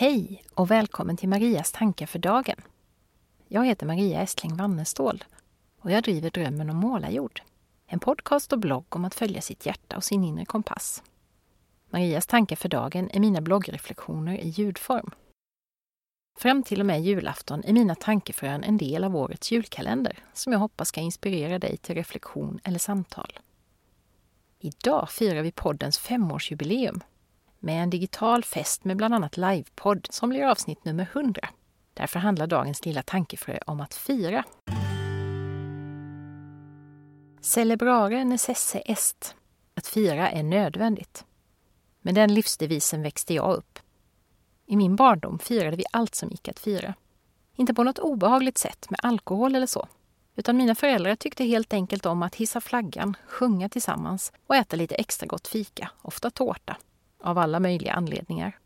Hej och välkommen till Marias tankar för dagen. Jag heter Maria Estling Wannestål och jag driver Drömmen om målarjord. En podcast och blogg om att följa sitt hjärta och sin inre kompass. Marias tankar för dagen är mina bloggreflektioner i ljudform. Fram till och med julafton är mina tankefrön en del av årets julkalender som jag hoppas ska inspirera dig till reflektion eller samtal. Idag firar vi poddens femårsjubileum med en digital fest med bland annat livepodd som blir avsnitt nummer 100. Därför handlar dagens lilla tankefrö om att fira. Celebrare necesse est. Att fira är nödvändigt. Med den livsdevisen växte jag upp. I min barndom firade vi allt som gick att fira. Inte på något obehagligt sätt med alkohol eller så. Utan mina föräldrar tyckte helt enkelt om att hissa flaggan, sjunga tillsammans och äta lite extra gott fika, ofta tårta av alla möjliga anledningar.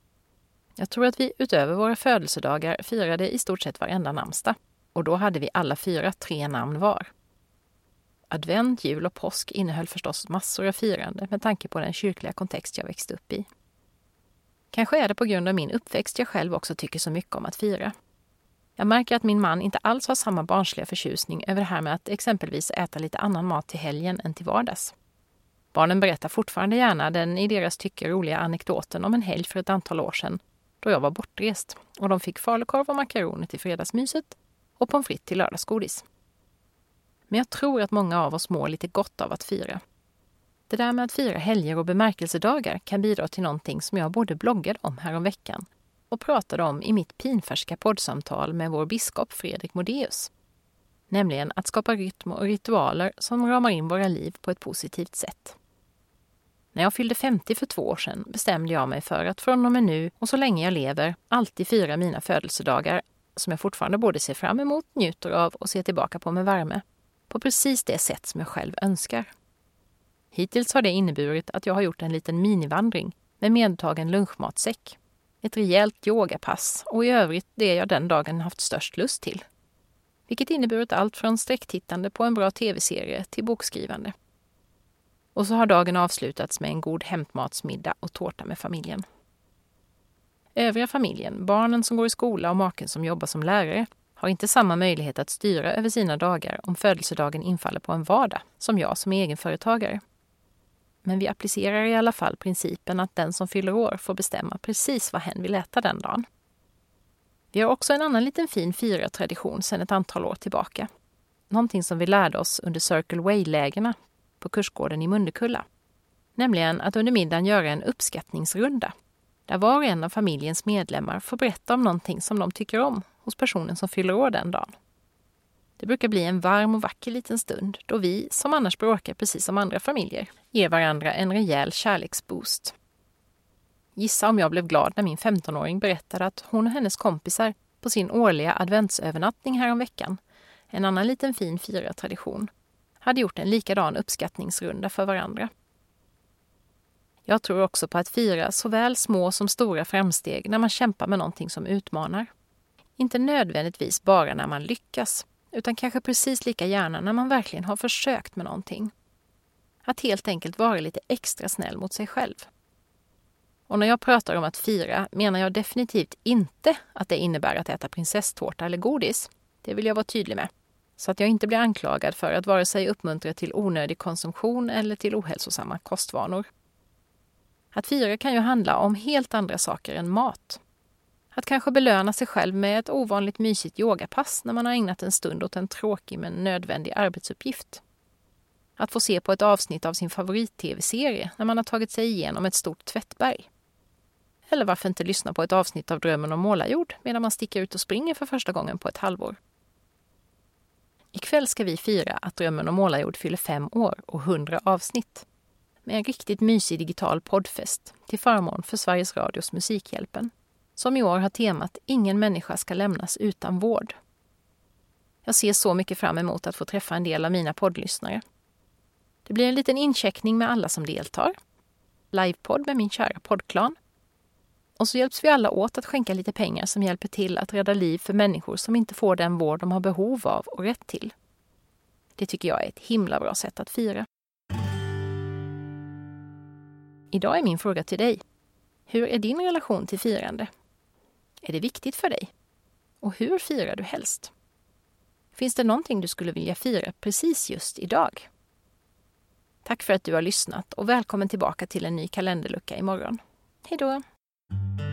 Jag tror att vi utöver våra födelsedagar firade i stort sett varenda namnsdag. Och då hade vi alla fyra tre namn var. Advent, jul och påsk innehöll förstås massor av firande med tanke på den kyrkliga kontext jag växte upp i. Kanske är det på grund av min uppväxt jag själv också tycker så mycket om att fira. Jag märker att min man inte alls har samma barnsliga förtjusning över det här med att exempelvis äta lite annan mat till helgen än till vardags. Barnen berättar fortfarande gärna den i deras tycke roliga anekdoten om en helg för ett antal år sedan då jag var bortrest och de fick falukorv och makaroner till fredagsmyset och pommes frites till lördagsgodis. Men jag tror att många av oss mår lite gott av att fira. Det där med att fira helger och bemärkelsedagar kan bidra till någonting som jag både bloggade om häromveckan och pratade om i mitt pinfärska poddsamtal med vår biskop Fredrik Modéus. Nämligen att skapa rytm och ritualer som ramar in våra liv på ett positivt sätt. När jag fyllde 50 för två år sedan bestämde jag mig för att från och med nu och så länge jag lever alltid fira mina födelsedagar, som jag fortfarande både ser fram emot, njuter av och ser tillbaka på med värme, på precis det sätt som jag själv önskar. Hittills har det inneburit att jag har gjort en liten minivandring med medtagen lunchmatsäck, ett rejält yogapass och i övrigt det jag den dagen haft störst lust till. Vilket inneburit allt från sträcktittande på en bra tv-serie till bokskrivande. Och så har dagen avslutats med en god hämtmatsmiddag och tårta med familjen. Övriga familjen, barnen som går i skola och maken som jobbar som lärare, har inte samma möjlighet att styra över sina dagar om födelsedagen infaller på en vardag, som jag som egenföretagare. Men vi applicerar i alla fall principen att den som fyller år får bestämma precis vad hen vill äta den dagen. Vi har också en annan liten fin firartradition sedan ett antal år tillbaka. Någonting som vi lärde oss under Circle Way-lägerna på kursgården i Mundekulla. Nämligen att under middagen göra en uppskattningsrunda där var och en av familjens medlemmar får berätta om någonting som de tycker om hos personen som fyller år den dagen. Det brukar bli en varm och vacker liten stund då vi, som annars bråkar precis som andra familjer, ger varandra en rejäl kärleksboost. Gissa om jag blev glad när min 15-åring berättade att hon och hennes kompisar på sin årliga adventsövernattning häromveckan, en annan liten fin firartradition, hade gjort en likadan uppskattningsrunda för varandra. Jag tror också på att fira såväl små som stora framsteg när man kämpar med någonting som utmanar. Inte nödvändigtvis bara när man lyckas, utan kanske precis lika gärna när man verkligen har försökt med någonting. Att helt enkelt vara lite extra snäll mot sig själv. Och när jag pratar om att fira menar jag definitivt inte att det innebär att äta prinsesstårta eller godis. Det vill jag vara tydlig med så att jag inte blir anklagad för att vare sig uppmuntra till onödig konsumtion eller till ohälsosamma kostvanor. Att fira kan ju handla om helt andra saker än mat. Att kanske belöna sig själv med ett ovanligt mysigt yogapass när man har ägnat en stund åt en tråkig men nödvändig arbetsuppgift. Att få se på ett avsnitt av sin favorit-tv-serie när man har tagit sig igenom ett stort tvättberg. Eller varför inte lyssna på ett avsnitt av Drömmen om målarjord medan man sticker ut och springer för första gången på ett halvår. Ikväll ska vi fira att Drömmen om målarjord fyller fem år och hundra avsnitt. Med en riktigt mysig digital poddfest till förmån för Sveriges Radios Musikhjälpen. Som i år har temat Ingen människa ska lämnas utan vård. Jag ser så mycket fram emot att få träffa en del av mina poddlyssnare. Det blir en liten incheckning med alla som deltar. Livepodd med min kära poddklan. Och så hjälps vi alla åt att skänka lite pengar som hjälper till att rädda liv för människor som inte får den vård de har behov av och rätt till. Det tycker jag är ett himla bra sätt att fira. Idag är min fråga till dig. Hur är din relation till firande? Är det viktigt för dig? Och hur firar du helst? Finns det någonting du skulle vilja fira precis just idag? Tack för att du har lyssnat och välkommen tillbaka till en ny kalenderlucka imorgon. Hej då! thank you